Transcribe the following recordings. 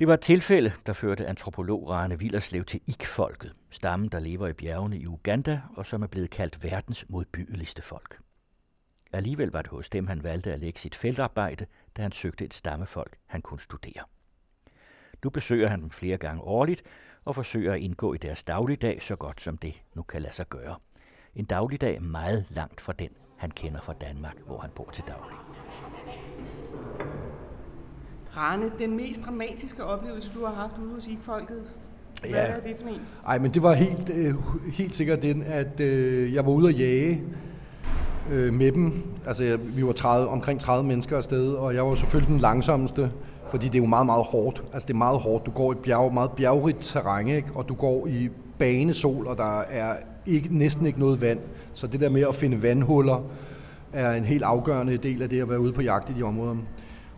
Det var et tilfælde, der førte antropolog Rane Villerslev til Ik-folket, stammen, der lever i bjergene i Uganda og som er blevet kaldt verdens modbydeligste folk. Alligevel var det hos dem, han valgte at lægge sit feltarbejde, da han søgte et stammefolk, han kunne studere. Nu besøger han dem flere gange årligt og forsøger at indgå i deres dagligdag så godt som det nu kan lade sig gøre. En dagligdag meget langt fra den, han kender fra Danmark, hvor han bor til daglig. Rane, den mest dramatiske oplevelse, du har haft ude hos IK-folket, hvad Ja. er det for en? Ej, men det var helt, øh, helt sikkert den, at øh, jeg var ude at jage øh, med dem. Altså, jeg, vi var 30, omkring 30 mennesker afsted, og jeg var selvfølgelig den langsomste, fordi det er jo meget, meget hårdt. Altså, det er meget hårdt. Du går i et bjerg, meget bjergrigt terræn, ikke? og du går i banesol, og der er ikke, næsten ikke noget vand. Så det der med at finde vandhuller er en helt afgørende del af det at være ude på jagt i de områder.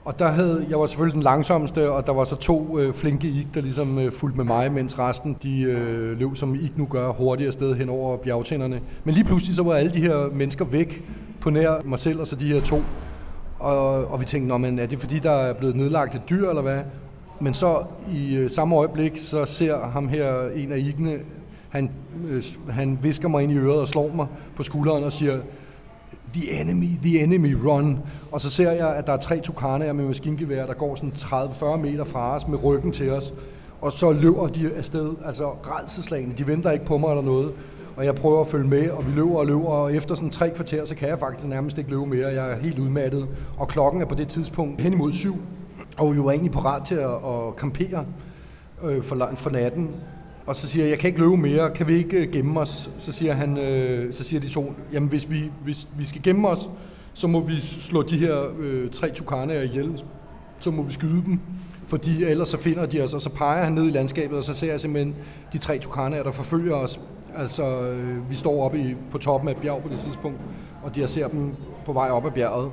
Og der havde, jeg var selvfølgelig den langsomste, og der var så to øh, flinke ik, der ligesom øh, fulgte med mig, mens resten de øh, løb, som ik nu gør, hurtigere sted hen over bjergtænderne. Men lige pludselig så var alle de her mennesker væk på nær mig selv og så de her to. Og, og vi tænkte, Nå, men er det fordi, der er blevet nedlagt et dyr, eller hvad? Men så i øh, samme øjeblik, så ser ham her, en af ikene, han, øh, han visker mig ind i øret og slår mig på skulderen og siger, The enemy, the enemy, run. Og så ser jeg, at der er tre tukaner med maskingevær, der går sådan 30-40 meter fra os med ryggen til os. Og så løber de afsted, altså redselslagene. De venter ikke på mig eller noget. Og jeg prøver at følge med, og vi løber og løber, og efter sådan tre kvarter, så kan jeg faktisk nærmest ikke løbe mere. Jeg er helt udmattet, og klokken er på det tidspunkt hen imod syv. Og vi var egentlig parat til at, at campere øh, for, for natten. Og så siger jeg, jeg kan ikke løbe mere, kan vi ikke øh, gemme os? Så siger, han, øh, så siger de to, jamen hvis vi, hvis vi skal gemme os, så må vi slå de her øh, tre tukanaer ihjel. Så må vi skyde dem, fordi ellers så finder de os, og så peger han ned i landskabet, og så ser jeg simpelthen de tre tukanaer, der forfølger os. Altså, øh, vi står oppe i, på toppen af et bjerg på det tidspunkt, og de ser dem på vej op ad bjerget,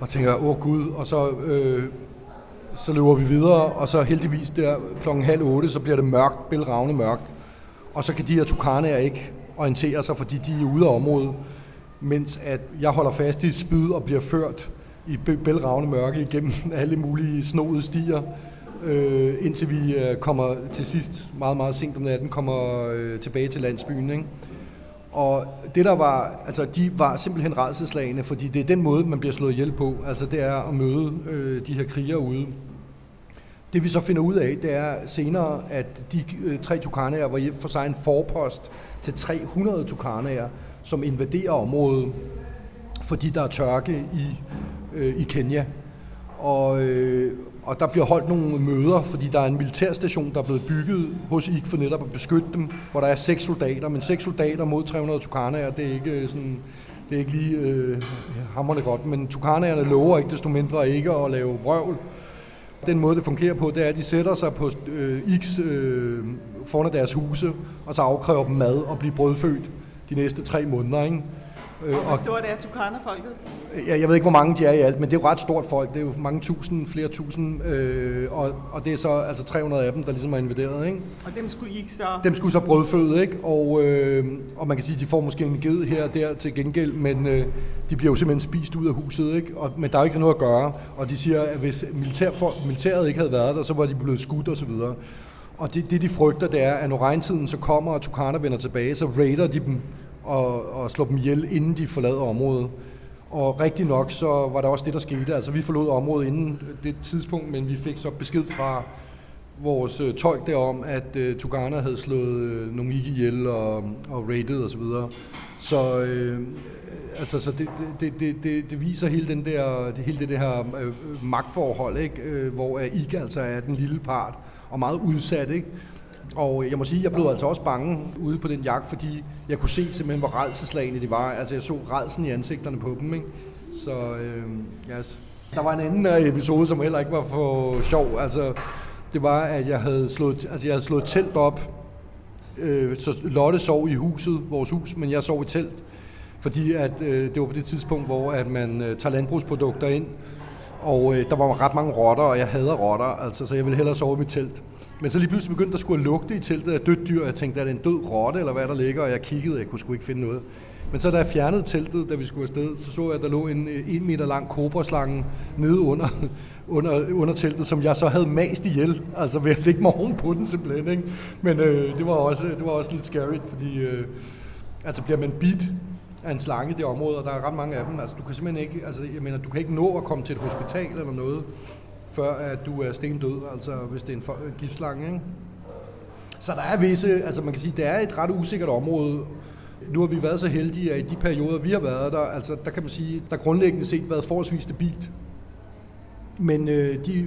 og tænker, åh gud, og så øh, så løber vi videre, og så heldigvis der klokken halv otte, så bliver det mørkt, bælragende mørkt. Og så kan de her tukaner ikke orientere sig, fordi de er ude af området, mens at jeg holder fast i spyd og bliver ført i bælragende mørke igennem alle mulige snodede stier, øh, indtil vi øh, kommer til sidst, meget, meget sent om natten, kommer øh, tilbage til landsbyen. Ikke? Og det der var, altså de var simpelthen redselslagende, fordi det er den måde, man bliver slået ihjel på. Altså det er at møde øh, de her krigere ude. Det vi så finder ud af, det er senere, at de øh, tre tukanaer var for sig en forpost til 300 tukanaer, som invaderer området, fordi der er tørke i, øh, i Kenya. Og, øh, og der bliver holdt nogle møder, fordi der er en militærstation, der er blevet bygget hos IK for netop at beskytte dem, hvor der er seks soldater, men seks soldater mod 300 tukanaer, det er ikke øh, sådan, det er ikke lige øh, hammerne godt, men tukanaerne lover ikke desto mindre ikke at lave vrøvl. Den måde, det fungerer på, det er, at de sætter sig på øh, X øh, foran deres huse, og så afkræver dem mad og bliver brødfødt de næste tre måneder. Ikke? Øh, Hvor stort er Tukana-folket? jeg, jeg ved ikke, hvor mange de er i alt, men det er jo ret stort folk. Det er jo mange tusind, flere tusind, øh, og, og det er så altså 300 af dem, der ligesom er invaderet. Ikke? Og dem skulle I ikke så... Dem skulle så brødføde, ikke? Og, øh, og man kan sige, at de får måske en ged her og der til gengæld, men øh, de bliver jo simpelthen spist ud af huset, ikke? Og, men der er jo ikke noget at gøre, og de siger, at hvis militær, for, militæret ikke havde været der, så var de blevet skudt og så videre. Og det, det de frygter, det er, at når regntiden så kommer, og Tukana vender tilbage, så raider de dem og, og slå dem ihjel, inden de forlader området. Og rigtig nok, så var der også det, der skete. Altså, vi forlod området inden det tidspunkt, men vi fik så besked fra vores øh, tolk derom, at øh, Tugana havde slået øh, nogle ikke ihjel og, og raided osv. Så, videre. så, øh, altså, så det, det, det, det, det viser hele, den der, det, hele det, det her øh, magtforhold, ikke? Øh, hvor ikke altså er den lille part og meget udsat. Ikke? Og jeg må sige, jeg blev altså også bange ude på den jagt, fordi jeg kunne se simpelthen, hvor redselslagende de var. Altså jeg så redsen i ansigterne på dem. Ikke? Så øh, yes. Der var en anden øh, episode, som heller ikke var for sjov. Altså, det var, at jeg havde slået, altså, jeg havde slået telt op. Øh, så Lotte sov i huset, vores hus, men jeg sov i telt. Fordi at, øh, det var på det tidspunkt, hvor at man øh, tager landbrugsprodukter ind. Og øh, der var ret mange rotter, og jeg hader rotter, altså, så jeg ville hellere sove i mit telt. Men så lige pludselig begyndte der skulle lugte i teltet af dødt dyr, og jeg tænkte, er det en død rotte, eller hvad der ligger, og jeg kiggede, og jeg kunne sgu ikke finde noget. Men så da jeg fjernede teltet, da vi skulle afsted, så så jeg, at der lå en øh, en meter lang kobraslange nede under, under, under teltet, som jeg så havde mast ihjel, altså ved at lægge mig på den simpelthen. Ikke? Men øh, det, var også, det var også lidt scary, fordi øh, altså bliver man bit af en slange i det område, og der er ret mange af dem, altså du kan simpelthen ikke, altså jeg mener, du kan ikke nå at komme til et hospital eller noget, før at du er stendød, altså hvis det er en giftslange, ikke? Så der er visse, altså man kan sige, det er et ret usikkert område. Nu har vi været så heldige, at i de perioder, vi har været der, altså der kan man sige, der grundlæggende set været forholdsvis stabilt. Men øh, de,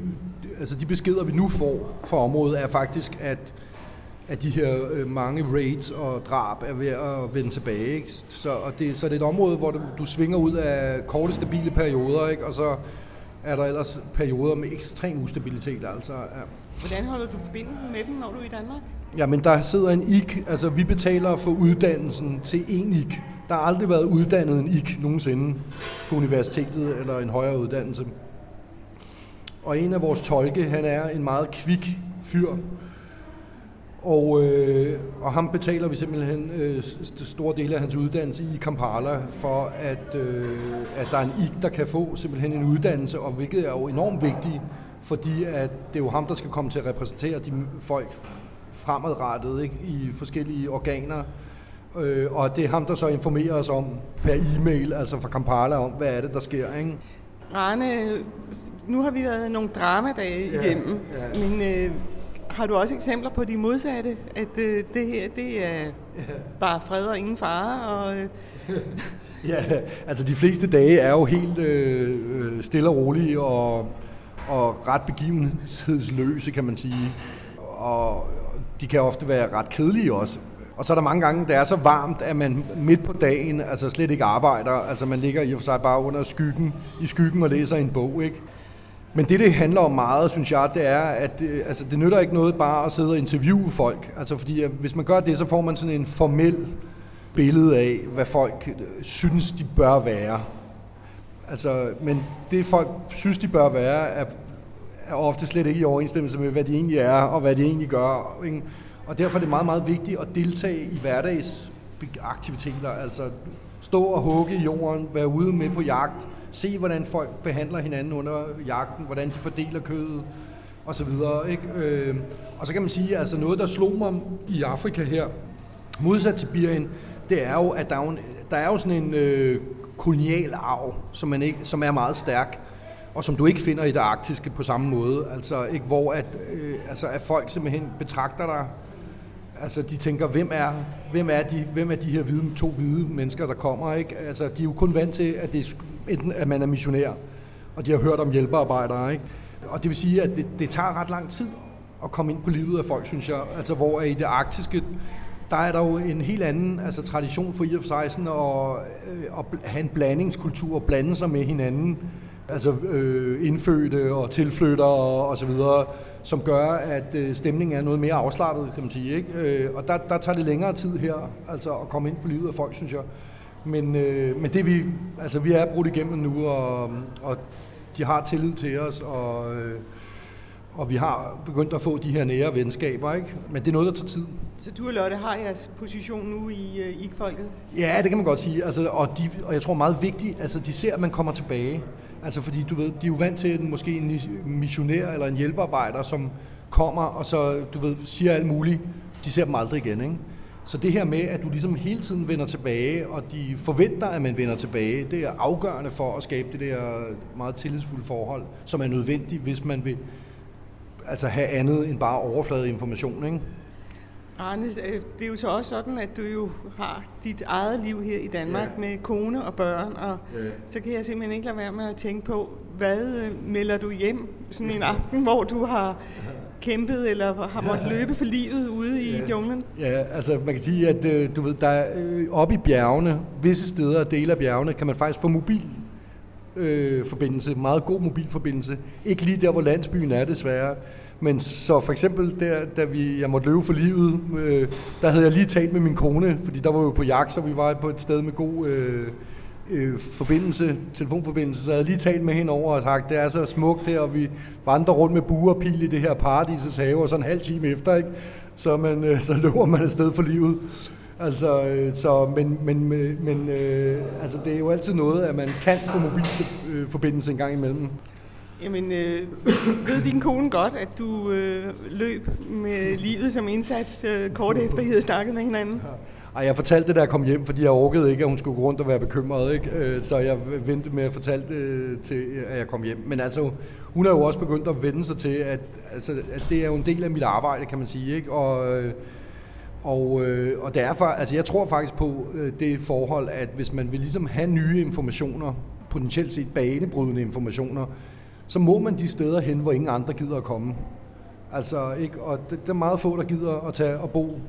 altså de beskeder, vi nu får fra området, er faktisk, at, at de her øh, mange raids og drab er ved at vende tilbage. Ikke? Så, og det, så det er et område, hvor du, du svinger ud af korte, stabile perioder, ikke? og så er der ellers perioder med ekstrem ustabilitet. Altså, ja. Hvordan holder du forbindelsen med dem, når du er i Danmark? Jamen, der sidder en IK. Altså, vi betaler for uddannelsen til en IK. Der har aldrig været uddannet en IK nogensinde på universitetet eller en højere uddannelse. Og en af vores tolke, han er en meget kvik fyr. Og, øh, og ham betaler vi simpelthen øh, store dele af hans uddannelse i Kampala, for at, øh, at der er en IK, der kan få simpelthen en uddannelse, og hvilket er jo enormt vigtigt, fordi at det er jo ham, der skal komme til at repræsentere de folk fremadrettet ikke, i forskellige organer. Øh, og det er ham, der så informerer os om per e-mail, altså fra Kampala, om hvad er det, der sker. Ikke? Rane, nu har vi været nogle dramadage ja, igennem, ja. men øh, har du også eksempler på de modsatte, at øh, det her det er bare fred og ingen fare? Og, øh... ja, altså de fleste dage er jo helt øh, øh, stille og rolige og, og ret begivenhedsløse, kan man sige. Og de kan ofte være ret kedelige også. Og så er der mange gange, det er så varmt, at man midt på dagen altså slet ikke arbejder. Altså man ligger i og for sig bare under skyggen, i skyggen og læser en bog, ikke? Men det, det handler om meget, synes jeg, det er, at øh, altså, det nytter ikke noget bare at sidde og interviewe folk. Altså, fordi at hvis man gør det, så får man sådan en formel billede af, hvad folk øh, synes, de bør være. Altså, men det folk synes, de bør være, er, er ofte slet ikke i overensstemmelse med, hvad de egentlig er, og hvad de egentlig gør. Ikke? Og derfor er det meget, meget vigtigt at deltage i hverdagsaktiviteter. Altså stå og hugge i jorden, være ude med på jagt, se hvordan folk behandler hinanden under jagten, hvordan de fordeler kødet og så videre. Ikke? Øh, og så kan man sige, altså noget, der slog mig i Afrika her, modsat til Birien, det er jo, at der er en, der er jo sådan en øh, kolonial arv, som, man ikke, som er meget stærk, og som du ikke finder i det arktiske på samme måde. Altså, ikke, hvor at, øh, altså, at folk simpelthen betragter dig Altså, de tænker, hvem er, hvem er, de, hvem er de her hvide, to hvide mennesker, der kommer? Ikke? Altså, de er jo kun vant til, at, det er, enten, at man er missionær, og de har hørt om hjælpearbejdere. Ikke? Og det vil sige, at det, det tager ret lang tid at komme ind på livet af folk, synes jeg. Altså, hvor i det arktiske, der er der jo en helt anden altså, tradition for i og for at, at have en blandingskultur og blande sig med hinanden. Altså øh, indfødte og tilflyttere og, og så videre som gør, at øh, stemningen er noget mere afslappet, kan man sige. Ikke? Øh, og der, der tager det længere tid her, altså at komme ind på livet af folk, synes jeg. Men, øh, men det vi, altså vi er brudt igennem nu, og, og de har tillid til os, og, øh, og vi har begyndt at få de her nære venskaber, ikke? Men det er noget, der tager tid. Så du og Lotte har jeres position nu i øh, IK-folket? Ja, det kan man godt sige. Altså, og, de, og jeg tror meget vigtigt, altså de ser, at man kommer tilbage. Altså fordi du ved, de er jo vant til måske en missionær eller en hjælpearbejder, som kommer og så, du ved, siger alt muligt. De ser dem aldrig igen, ikke? Så det her med, at du ligesom hele tiden vender tilbage, og de forventer, at man vender tilbage, det er afgørende for at skabe det der meget tillidsfulde forhold, som er nødvendigt, hvis man vil altså have andet end bare overfladeinformation, ikke? Arne, øh, det er jo så også sådan, at du jo har dit eget liv her i Danmark ja. med kone og børn, og ja. så kan jeg simpelthen ikke lade være med at tænke på, hvad øh, melder du hjem sådan en aften, hvor du har kæmpet eller har måttet løbe for livet ude i ja. junglen? Ja, altså man kan sige, at øh, du ved, der er oppe i bjergene, visse steder, dele af bjergene, kan man faktisk få mobil øh, forbindelse, meget god mobilforbindelse. Ikke lige der, hvor landsbyen er desværre, men så for eksempel, der, da vi, jeg måtte løbe for livet, øh, der havde jeg lige talt med min kone, fordi der var jo på jagt, så vi var på et sted med god øh, øh, forbindelse, telefonforbindelse, så jeg havde lige talt med hende over og sagt, det er så smukt her, og vi vandrer rundt med buer og pil i det her paradisets have, og så en halv time efter, ikke? Så, man, øh, så løber man afsted for livet. Altså, øh, så, men, men, men øh, altså, det er jo altid noget, at man kan få mobilforbindelse en gang imellem. Jamen, øh, ved din kone godt, at du øh, løb med livet som indsats øh, kort efter, I havde snakket med hinanden? Ja. Ej, jeg fortalte det, da jeg kom hjem, fordi jeg orkede ikke, at hun skulle gå rundt og være bekymret. Ikke? Øh, så jeg ventede med at fortælle det til, at jeg kom hjem. Men altså, hun har jo også begyndt at vende sig til, at, altså, at det er jo en del af mit arbejde, kan man sige. Ikke? Og, øh, og, øh, og derfor, altså jeg tror faktisk på det forhold, at hvis man vil ligesom have nye informationer, potentielt set banebrydende informationer, så må man de steder hen, hvor ingen andre gider at komme. Altså, ikke? Og det, det er meget få, der gider at tage og bo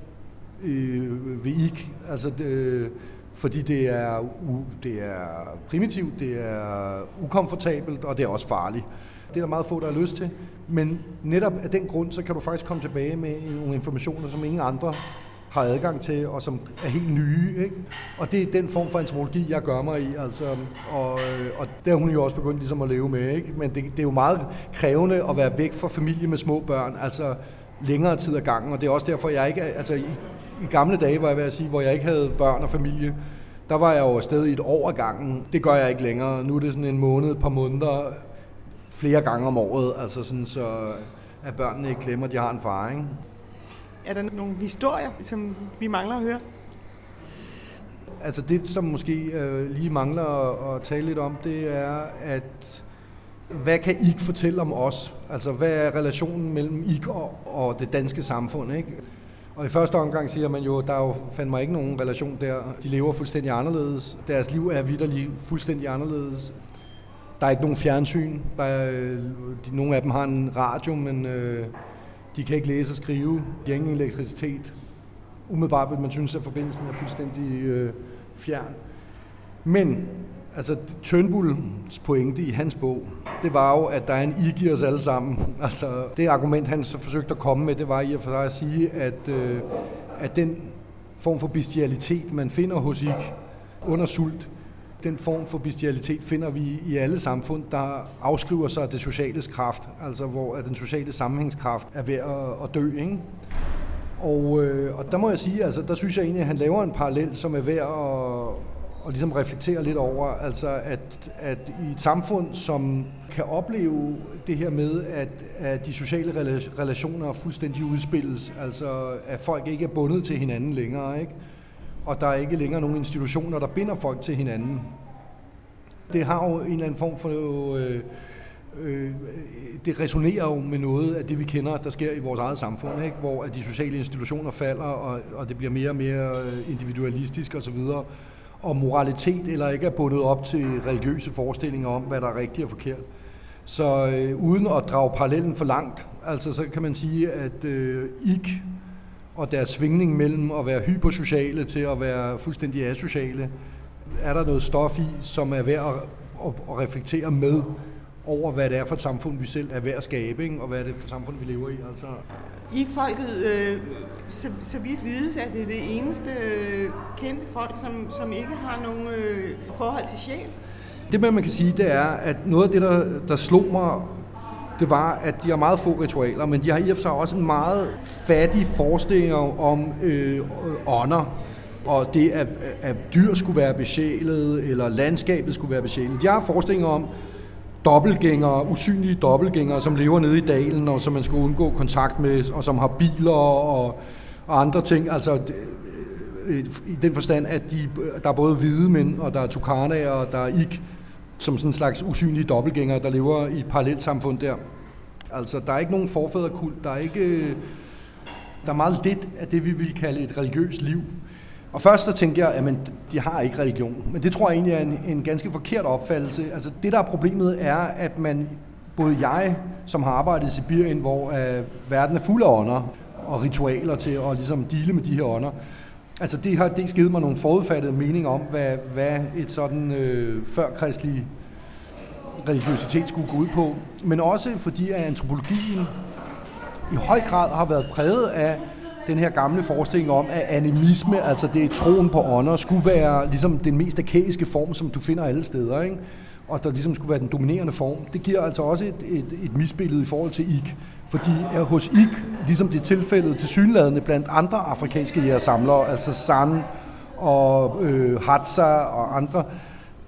øh, ved IK. Altså, det, øh, fordi det er, u, det er primitivt, det er ukomfortabelt, og det er også farligt. Det er der meget få, der har lyst til. Men netop af den grund, så kan du faktisk komme tilbage med nogle informationer, som ingen andre har adgang til, og som er helt nye. Ikke? Og det er den form for antropologi, jeg gør mig i. Altså, og, øh, og der er hun jo også begyndt ligesom at leve med. Ikke? Men det, det er jo meget krævende at være væk fra familie med små børn, altså længere tid ad gangen. Og det er også derfor, jeg ikke... Altså, i, i gamle dage, var jeg ved at sige, hvor jeg ikke havde børn og familie, der var jeg jo afsted i et år ad gangen. Det gør jeg ikke længere. Nu er det sådan en måned, et par måneder, flere gange om året, altså sådan, så at børnene ikke glemmer, at de har en far. Ikke? Er der nogle historier, som vi mangler at høre? Altså det, som måske øh, lige mangler at, at tale lidt om, det er, at hvad kan I fortælle om os? Altså hvad er relationen mellem I og, og det danske samfund? Ikke? Og i første omgang siger man jo, der er jo fandme ikke nogen relation der. De lever fuldstændig anderledes. Deres liv er vidderligt fuldstændig anderledes. Der er ikke nogen fjernsyn. Der er, øh, de, nogle af dem har en radio, men øh, de kan ikke læse og skrive. De har ingen elektricitet. Umiddelbart vil man synes, at forbindelsen er fuldstændig øh, fjern. Men altså Tønbulls pointe i hans bog, det var jo, at der er en ig i os alle sammen. Altså det argument, han så forsøgte at komme med, det var i og for sig at sige, at, øh, at den form for bestialitet, man finder hos ig under sult, den form for bestialitet finder vi i alle samfund, der afskriver sig det sociale kraft, altså hvor at den sociale sammenhængskraft er ved at, at dø. Ikke? Og, øh, og der må jeg sige, altså der synes jeg egentlig, at han laver en parallel, som er værd at, og ligesom reflektere lidt over, altså at, at i et samfund, som kan opleve det her med, at, at de sociale relationer fuldstændig udspilles, altså at folk ikke er bundet til hinanden længere, ikke? og der er ikke længere nogen institutioner, der binder folk til hinanden. Det har jo en eller anden form for... Øh, øh, det resonerer jo med noget af det, vi kender, der sker i vores eget samfund, ikke? hvor at de sociale institutioner falder, og, og det bliver mere og mere øh, individualistisk osv., og og moralitet eller ikke er bundet op til religiøse forestillinger om, hvad der er rigtigt og forkert. Så øh, uden at drage parallellen for langt, altså så kan man sige, at øh, IK og deres svingning mellem at være hypersociale til at være fuldstændig asociale, er der noget stof i, som er værd at, at, at reflektere med over, hvad det er for et samfund, vi selv er værd at skabe, ikke? og hvad er det for et samfund, vi lever i. Altså. I-folket, øh, så, så vidt vides, at det er det eneste øh, kendte folk, som, som ikke har nogen øh, forhold til sjæl. Det, man kan sige, det er, at noget af det, der, der slog mig det var, at de har meget få ritualer, men de har i og for sig også en meget fattig forestilling om øh, ånder, og det, at, at dyr skulle være besjælet, eller landskabet skulle være besjælet. De har forestillinger om dobbeltgængere, usynlige dobbeltgængere, som lever nede i dalen, og som man skal undgå kontakt med, og som har biler og, og andre ting. Altså, øh, øh, i den forstand, at de, der er både hvide mænd, og der er tukanaer, og der er ik, som sådan en slags usynlige dobbeltgængere, der lever i et parallelt samfund der. Altså, der er ikke nogen forfædrekult, der er ikke... Øh, der er meget lidt af det, vi vil kalde et religiøst liv. Og først så tænkte jeg, at de har ikke religion. Men det tror jeg egentlig er en, en ganske forkert opfattelse. Altså det, der er problemet, er, at man, både jeg, som har arbejdet i Sibirien, hvor øh, verden er fuld af ånder og ritualer til at ligesom dele med de her ånder, Altså det har det givet mig nogle forudfattede meninger om, hvad, hvad et sådan øh, førkristelig religiøsitet skulle gå ud på. Men også fordi at antropologien i høj grad har været præget af den her gamle forestilling om, at animisme, altså det er troen på ånder, skulle være ligesom den mest arkaiske form, som du finder alle steder. Ikke? og der ligesom skulle være den dominerende form, det giver altså også et, et, et misbillede i forhold til ik. Fordi hos ik, ligesom det er tilfældet til synladende blandt andre afrikanske jægersamlere, altså San og øh, Hatsa og andre,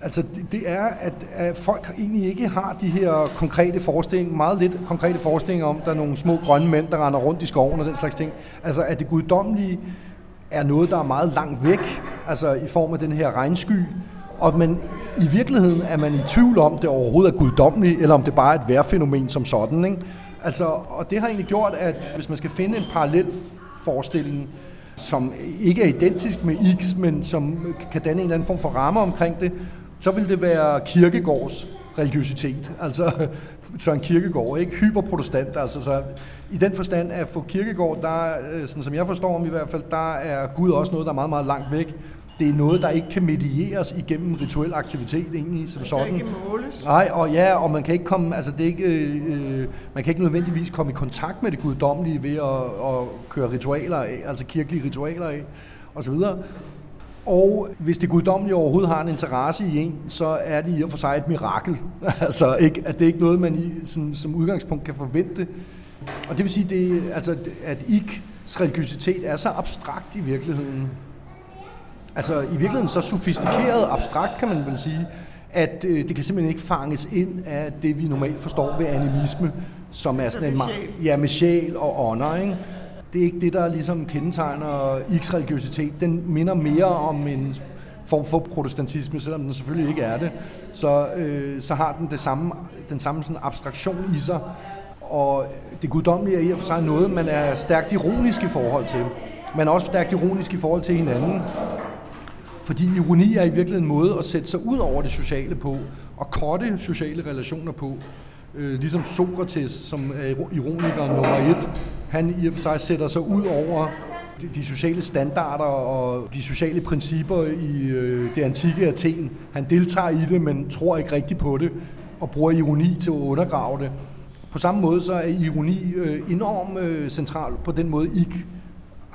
altså det, er, at, at folk egentlig ikke har de her konkrete forestillinger, meget lidt konkrete forestillinger om, der er nogle små grønne mænd, der render rundt i skoven og den slags ting. Altså at det guddommelige er noget, der er meget langt væk, altså i form af den her regnsky, og man, i virkeligheden er man i tvivl om, det overhovedet er guddommeligt, eller om det bare er et vejrfænomen som sådan. Ikke? Altså, og det har egentlig gjort, at hvis man skal finde en parallel forestilling, som ikke er identisk med X, men som kan danne en eller anden form for ramme omkring det, så vil det være kirkegårds religiøsitet. Altså Søren Kirkegaard, ikke? Hyperprotestant. Altså, så I den forstand at for Kirkegaard, der, øh, sådan som jeg forstår om i hvert fald, der er Gud også noget, der er meget, meget langt væk. Det er noget, der ikke kan medieres igennem rituel aktivitet egentlig som sådan. ikke måles. Nej, og ja, og man kan ikke komme, altså det er ikke, øh, man kan ikke nødvendigvis komme i kontakt med det guddommelige ved at, at køre ritualer af, altså kirkelige ritualer af, og så videre. Og hvis det guddommelige overhovedet har en interesse i en, så er det i og for sig et mirakel. altså ikke, at det er ikke noget, man i, som, som udgangspunkt kan forvente. Og det vil sige, det, altså, at IKs religiøsitet er så abstrakt i virkeligheden. Altså i virkeligheden så sofistikeret abstrakt, kan man vel sige, at øh, det kan simpelthen ikke fanges ind af det, vi normalt forstår ved animisme, som er sådan en... Ja, med sjæl og ånder, ikke? Det er ikke det, der ligesom kendetegner X-religiøsitet. Den minder mere om en form for protestantisme, selvom den selvfølgelig ikke er det. Så, øh, så har den det samme, den samme sådan abstraktion i sig, og det guddommelige er i og for sig noget, man er stærkt ironisk i forhold til. Man er også stærkt ironisk i forhold til hinanden. Fordi ironi er i virkeligheden en måde at sætte sig ud over det sociale på, og korte sociale relationer på. Øh, ligesom Sokrates, som er ironiker nummer et, han i og for sig sætter sig ud over de, sociale standarder og de sociale principper i øh, det antikke Athen. Han deltager i det, men tror ikke rigtigt på det, og bruger ironi til at undergrave det. På samme måde så er ironi øh, enormt øh, central på den måde, I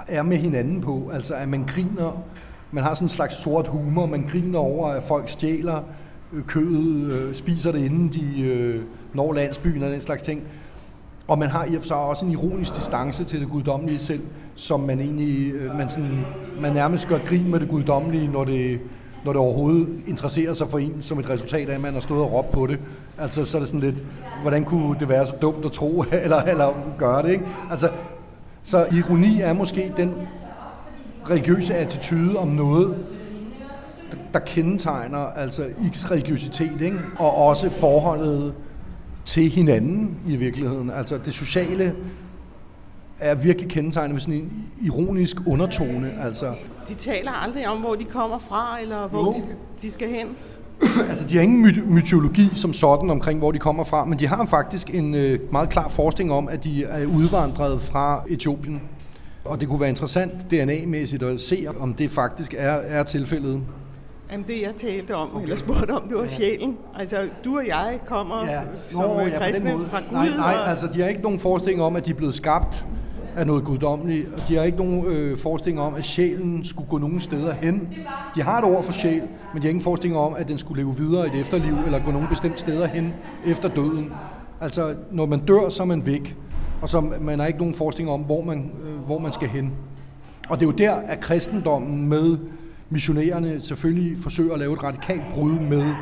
er med hinanden på. Altså at man griner, man har sådan en slags sort humor, man griner over, at folk stjæler kødet, øh, spiser det inden de øh, når landsbyen og den slags ting. Og man har i og for sig også en ironisk distance til det guddommelige selv, som man egentlig, øh, man, sådan, man nærmest gør grin med det guddommelige, når det, når det overhovedet interesserer sig for en, som et resultat af, at man har stået og råbt på det. Altså, så er det sådan lidt, hvordan kunne det være så dumt at tro, eller, eller gøre det, ikke? Altså, så ironi er måske den religiøse attitude om noget, der kendetegner altså X-religiøsitet, ikke? og også forholdet til hinanden i virkeligheden. Altså det sociale er virkelig kendetegnet med sådan en ironisk undertone. Altså. De taler aldrig om, hvor de kommer fra, eller hvor de, de skal hen. altså, de har ingen my- mytologi som sådan omkring, hvor de kommer fra, men de har faktisk en øh, meget klar forskning om, at de er udvandret fra Etiopien. Og det kunne være interessant DNA-mæssigt at se, om det faktisk er, er tilfældet. Jamen det jeg talte om, okay. eller spurgte om, det var sjælen. Altså du og jeg kommer ja. som Nå, ja, kristne fra Gud. Nej, nej og... altså de har ikke nogen forestilling om, at de er blevet skabt af noget guddommeligt. Og de har ikke nogen øh, forestilling om, at sjælen skulle gå nogen steder hen. De har et ord for sjæl, men de har ingen forestilling om, at den skulle leve videre i et efterliv, eller gå nogen bestemt steder hen efter døden. Altså, når man dør, så er man væk. Og så man har ikke nogen forestilling om, hvor man, øh, hvor man skal hen. Og det er jo der, at kristendommen med missionærerne selvfølgelig forsøger at lave et radikalt brud med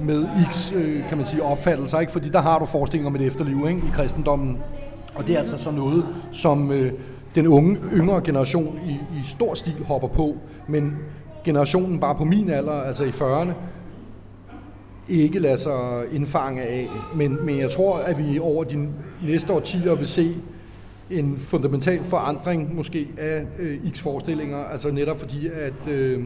med X, øh, kan man sige, opfattelser, ikke? fordi der har du forestillinger om et efterliv ikke? i kristendommen. Og det er altså så noget, som øh, den unge, yngre generation i, i stor stil hopper på, men generationen bare på min alder, altså i 40'erne, ikke lader sig indfange af. Men, men jeg tror, at vi over de næste årtier vil se en fundamental forandring måske af øh, X-forestillinger, altså netop fordi, at, øh,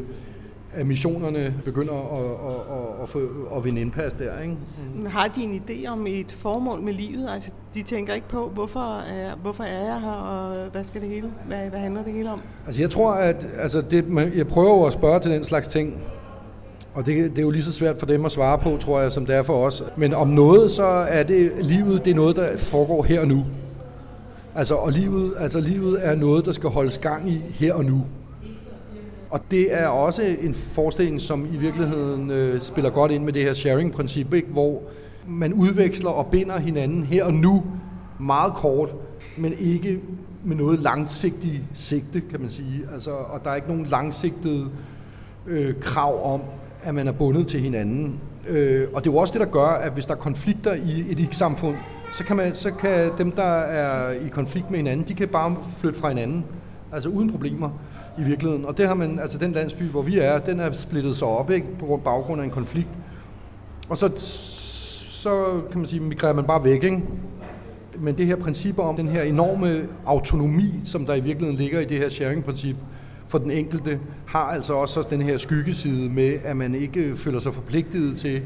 at missionerne begynder at, at, at, at, få, at vinde indpas der. Ikke? Mm. Har de en idé om et formål med livet? Altså, de tænker ikke på, hvorfor er, hvorfor er jeg her, og hvad skal det hele? Hvad, hvad handler det hele om? Altså, jeg tror, at altså, det, jeg prøver at spørge til den slags ting, og det, det er jo lige så svært for dem at svare på, tror jeg, som det er for os. Men om noget, så er det livet, det er noget, der foregår her og nu. Altså, og livet, altså livet er noget, der skal holdes gang i her og nu. Og det er også en forestilling, som i virkeligheden øh, spiller godt ind med det her sharing-princip, ikke? hvor man udveksler og binder hinanden her og nu meget kort, men ikke med noget langsigtigt sigte, kan man sige. Altså, og der er ikke nogen langsigtede øh, krav om, at man er bundet til hinanden. Øh, og det er jo også det, der gør, at hvis der er konflikter i et ikke-samfund, så kan, man, så kan dem, der er i konflikt med hinanden, de kan bare flytte fra hinanden. Altså uden problemer i virkeligheden. Og det har man, altså den landsby, hvor vi er, den er splittet sig op, ikke? På grund baggrund af en konflikt. Og så, så kan man sige, migrerer man bare væk, ikke? Men det her princip om den her enorme autonomi, som der i virkeligheden ligger i det her sharing-princip, for den enkelte, har altså også den her skyggeside med, at man ikke føler sig forpligtet til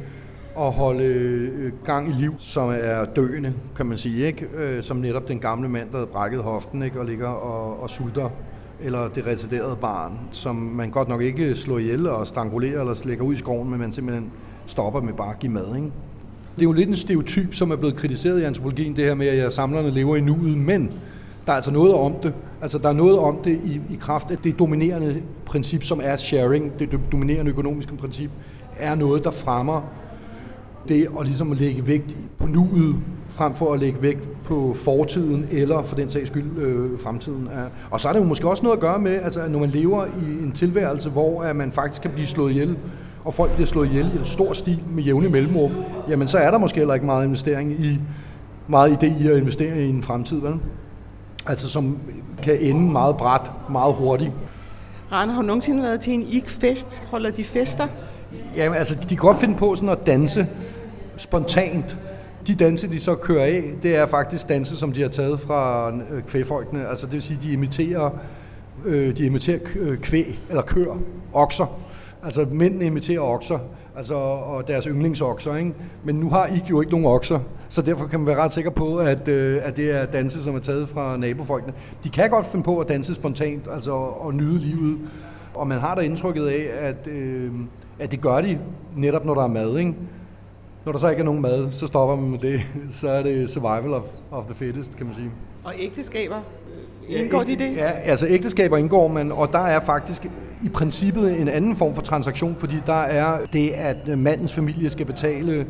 at holde øh, gang i liv, som er døende, kan man sige, ikke? Øh, som netop den gamle mand, der havde brækket hoften ikke? og ligger og, og sulter eller det residerede barn, som man godt nok ikke slår ihjel og strangulerer eller slækker ud i skoven, men man simpelthen stopper med bare at give mad. Ikke? Det er jo lidt en stereotyp, som er blevet kritiseret i antropologien, det her med, at samlerne lever i nuet, men der er altså noget om det. Altså, der er noget om det i, i kraft af det dominerende princip, som er sharing, det dominerende økonomiske princip, er noget, der fremmer det at ligesom at lægge vægt på nuet, frem for at lægge vægt på fortiden, eller for den sags skyld øh, fremtiden. Og så er det jo måske også noget at gøre med, altså, at når man lever i en tilværelse, hvor at man faktisk kan blive slået ihjel, og folk bliver slået ihjel i stor stil med jævne mellemrum, jamen så er der måske heller ikke meget investering i, meget idé i at investere i en fremtid, vel? Altså som kan ende meget bræt, meget hurtigt. Rane, har du nogensinde været til en IK-fest? Holder de fester? Jamen altså, de kan godt finde på sådan at danse spontant. De danse, de så kører af, det er faktisk danse, som de har taget fra øh, kvæfolkene. kvægfolkene. Altså det vil sige, de imiterer, øh, de imiterer øh, kvæg, eller kør, okser. Altså mændene imiterer okser, altså, og deres yndlingsokser. Ikke? Men nu har I jo ikke nogen okser, så derfor kan man være ret sikker på, at, øh, at det er danse, som er taget fra nabofolkene. De kan godt finde på at danse spontant, altså og nyde livet. Og man har da indtrykket af, at, øh, at det gør de netop, når der er mad. Ikke? Når der så ikke er nogen mad, så stopper man med det. Så er det survival of, of the fittest, kan man sige. Og ægteskaber? Indgår de det? Ja, altså ægteskaber indgår man, og der er faktisk i princippet en anden form for transaktion, fordi der er det, at mandens familie skal betale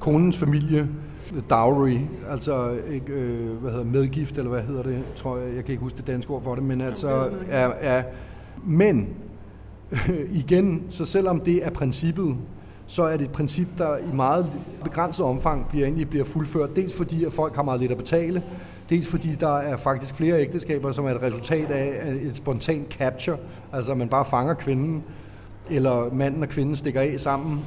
konens familie dowry, altså ikke, øh, hvad hedder medgift, eller hvad hedder det, tror jeg, jeg kan ikke huske det danske ord for det, men altså er, er men igen, så selvom det er princippet, så er det et princip, der i meget begrænset omfang bliver, egentlig bliver fuldført. Dels fordi, at folk har meget lidt at betale, dels fordi der er faktisk flere ægteskaber, som er et resultat af et spontant capture, altså at man bare fanger kvinden, eller manden og kvinden stikker af sammen.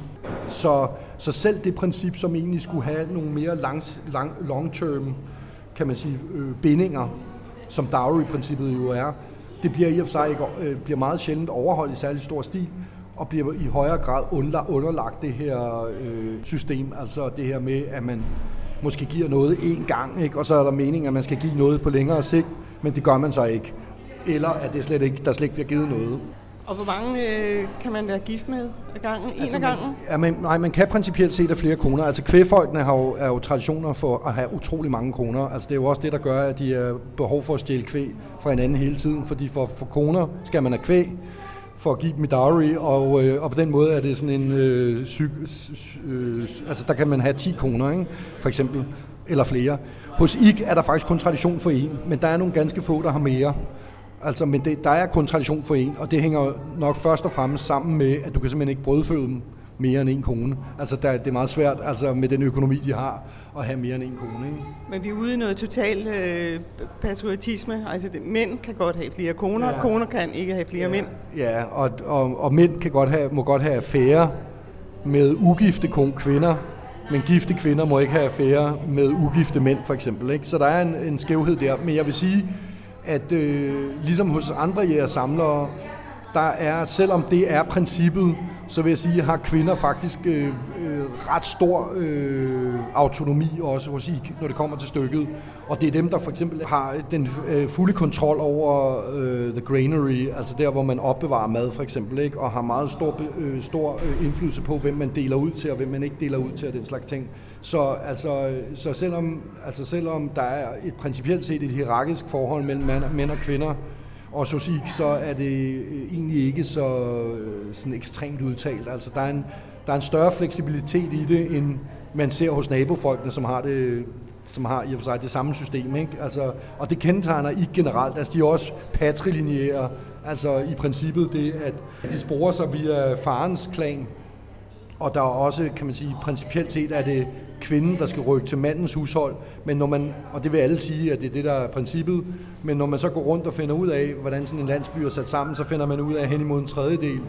Så, så selv det princip, som egentlig skulle have nogle mere langs, lang, long-term, kan man sige, øh, bindinger, som dowry-princippet jo er, det bliver i og for sig ikke, øh, bliver meget sjældent overholdt i særlig stor stil, og bliver i højere grad underlagt det her øh, system, altså det her med, at man måske giver noget én gang, ikke? og så er der meningen, at man skal give noget på længere sigt, men det gør man så ikke. Eller at det slet ikke, der slet ikke bliver givet noget. Og hvor mange øh, kan man være gift med ad gangen? En altså, af gangen? Man, ja, man, nej, man kan principielt set af flere koner. Altså kvægfolkene har jo, er jo traditioner for at have utrolig mange koner. Altså det er jo også det, der gør, at de har behov for at stjæle kvæg fra hinanden hele tiden. Fordi for, for koner skal man have kvæg for at give dem dowry, og, øh, og på den måde er det sådan en... Øh, syg, øh, altså der kan man have 10 koner, ikke? for eksempel, eller flere. Hos IK er der faktisk kun tradition for en, men der er nogle ganske få, der har mere. Altså, men det, der er kun tradition for en, og det hænger nok først og fremmest sammen med, at du kan simpelthen ikke brødføde dem mere end en kone. Altså, der, det er meget svært altså, med den økonomi, de har, at have mere end en kone. Ikke? Men vi er ude i noget total øh, patriotisme. Altså, det, mænd kan godt have flere koner, ja. koner kan ikke have flere ja. mænd. Ja, og, og, og mænd kan godt have, må godt have affære med ugifte kvinder, men gifte kvinder må ikke have affære med ugifte mænd, for eksempel. Ikke? Så der er en, en skævhed der. Men jeg vil sige, at øh, ligesom hos andre jæger samlere, der er, selvom det er princippet, så vil jeg sige, har kvinder faktisk øh, øh, ret stor øh, autonomi også hos IK, når det kommer til stykket. Og det er dem, der for eksempel har den øh, fulde kontrol over øh, the granary, altså der, hvor man opbevarer mad for eksempel, ikke? og har meget stor, øh, stor øh, indflydelse på, hvem man deler ud til, og hvem man ikke deler ud til, og den slags ting. Så, altså, øh, så selvom, altså selvom der er et principielt set et hierarkisk forhold mellem mænd og kvinder, og så IK, så er det øh, egentlig ikke så øh, sådan ekstremt udtalt. Altså, der er, en, der er en større fleksibilitet i det, end man ser hos nabofolkene, som har det som har i og for sig det samme system. Ikke? Altså, og det kendetegner ikke generelt. Altså, de er også patrilineære. Altså i princippet det, at de sporer sig via farens klan, og der er også, kan man sige, principielt set er det kvinden, der skal rykke til mandens hushold, men når man, og det vil alle sige, at det er det, der er princippet, men når man så går rundt og finder ud af, hvordan sådan en landsby er sat sammen, så finder man ud af hen imod en tredjedel,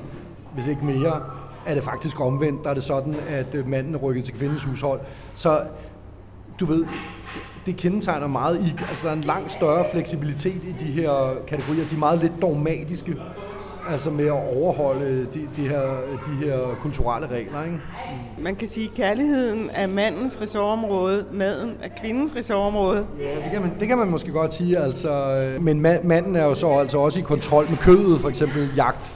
hvis ikke mere, er det faktisk omvendt. Der er det sådan, at øh, manden er rykket til kvindens hushold. Så du ved, det kendetegner meget i, altså der er en langt større fleksibilitet i de her kategorier. De er meget lidt dogmatiske, altså med at overholde de, de, her, de her kulturelle regler. Ikke? Man kan sige, at kærligheden er mandens ressortområde, maden er kvindens ressortområde. Ja, det kan man, det kan man måske godt sige. Altså, men manden er jo så altså også i kontrol med kødet, for eksempel jagt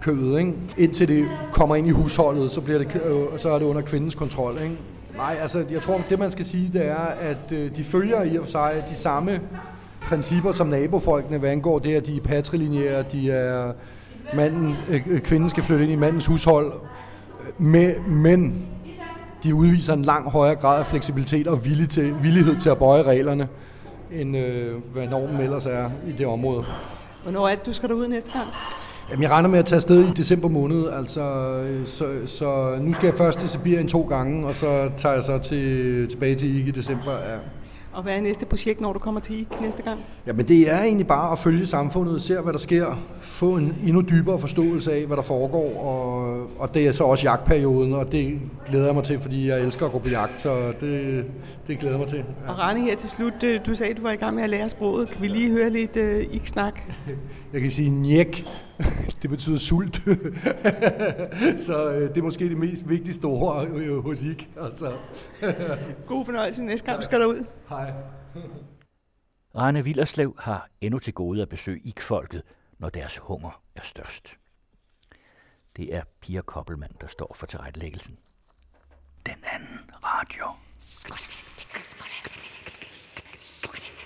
kødet, ikke? Indtil det kommer ind i husholdet, så, bliver det, så er det under kvindens kontrol. Ikke? Nej, altså jeg tror, det man skal sige, det er, at øh, de følger i og for sig de samme principper som nabofolkene, hvad angår det, at de er patrilineære, de er manden, øh, øh, kvinden skal flytte ind i mandens hushold, med, men de udviser en lang højere grad af fleksibilitet og villig til, villighed til at bøje reglerne, end øh, hvad normen ellers er i det område. Hvornår er det, du skal derud næste gang? Jamen, jeg regner med at tage afsted i december måned, altså, så, så nu skal jeg først til Sibirien to gange, og så tager jeg så til, tilbage til IK i december. Ja. Og hvad er næste projekt, når du kommer til IK næste gang? Jamen, det er egentlig bare at følge samfundet, se hvad der sker, få en endnu dybere forståelse af, hvad der foregår, og, og det er så også jagtperioden, og det glæder jeg mig til, fordi jeg elsker at gå på jagt, så det, det glæder jeg mig til. Ja. Og Rane her til slut, øh, du sagde, du var i gang med at lære sproget. Kan vi lige høre lidt uh, IK-snak? Jeg kan sige njek. Det betyder sult. så øh, det er måske det mest vigtigste ord øh, hos IK. Altså. God fornøjelse næste du skal derud. Hej. Rane Villerslev har endnu til gode at besøge IK-folket, når deres hunger er størst. Det er Pia Koppelmann, der står for tilrettelæggelsen. Den anden radio. Skål. Skål. Skål.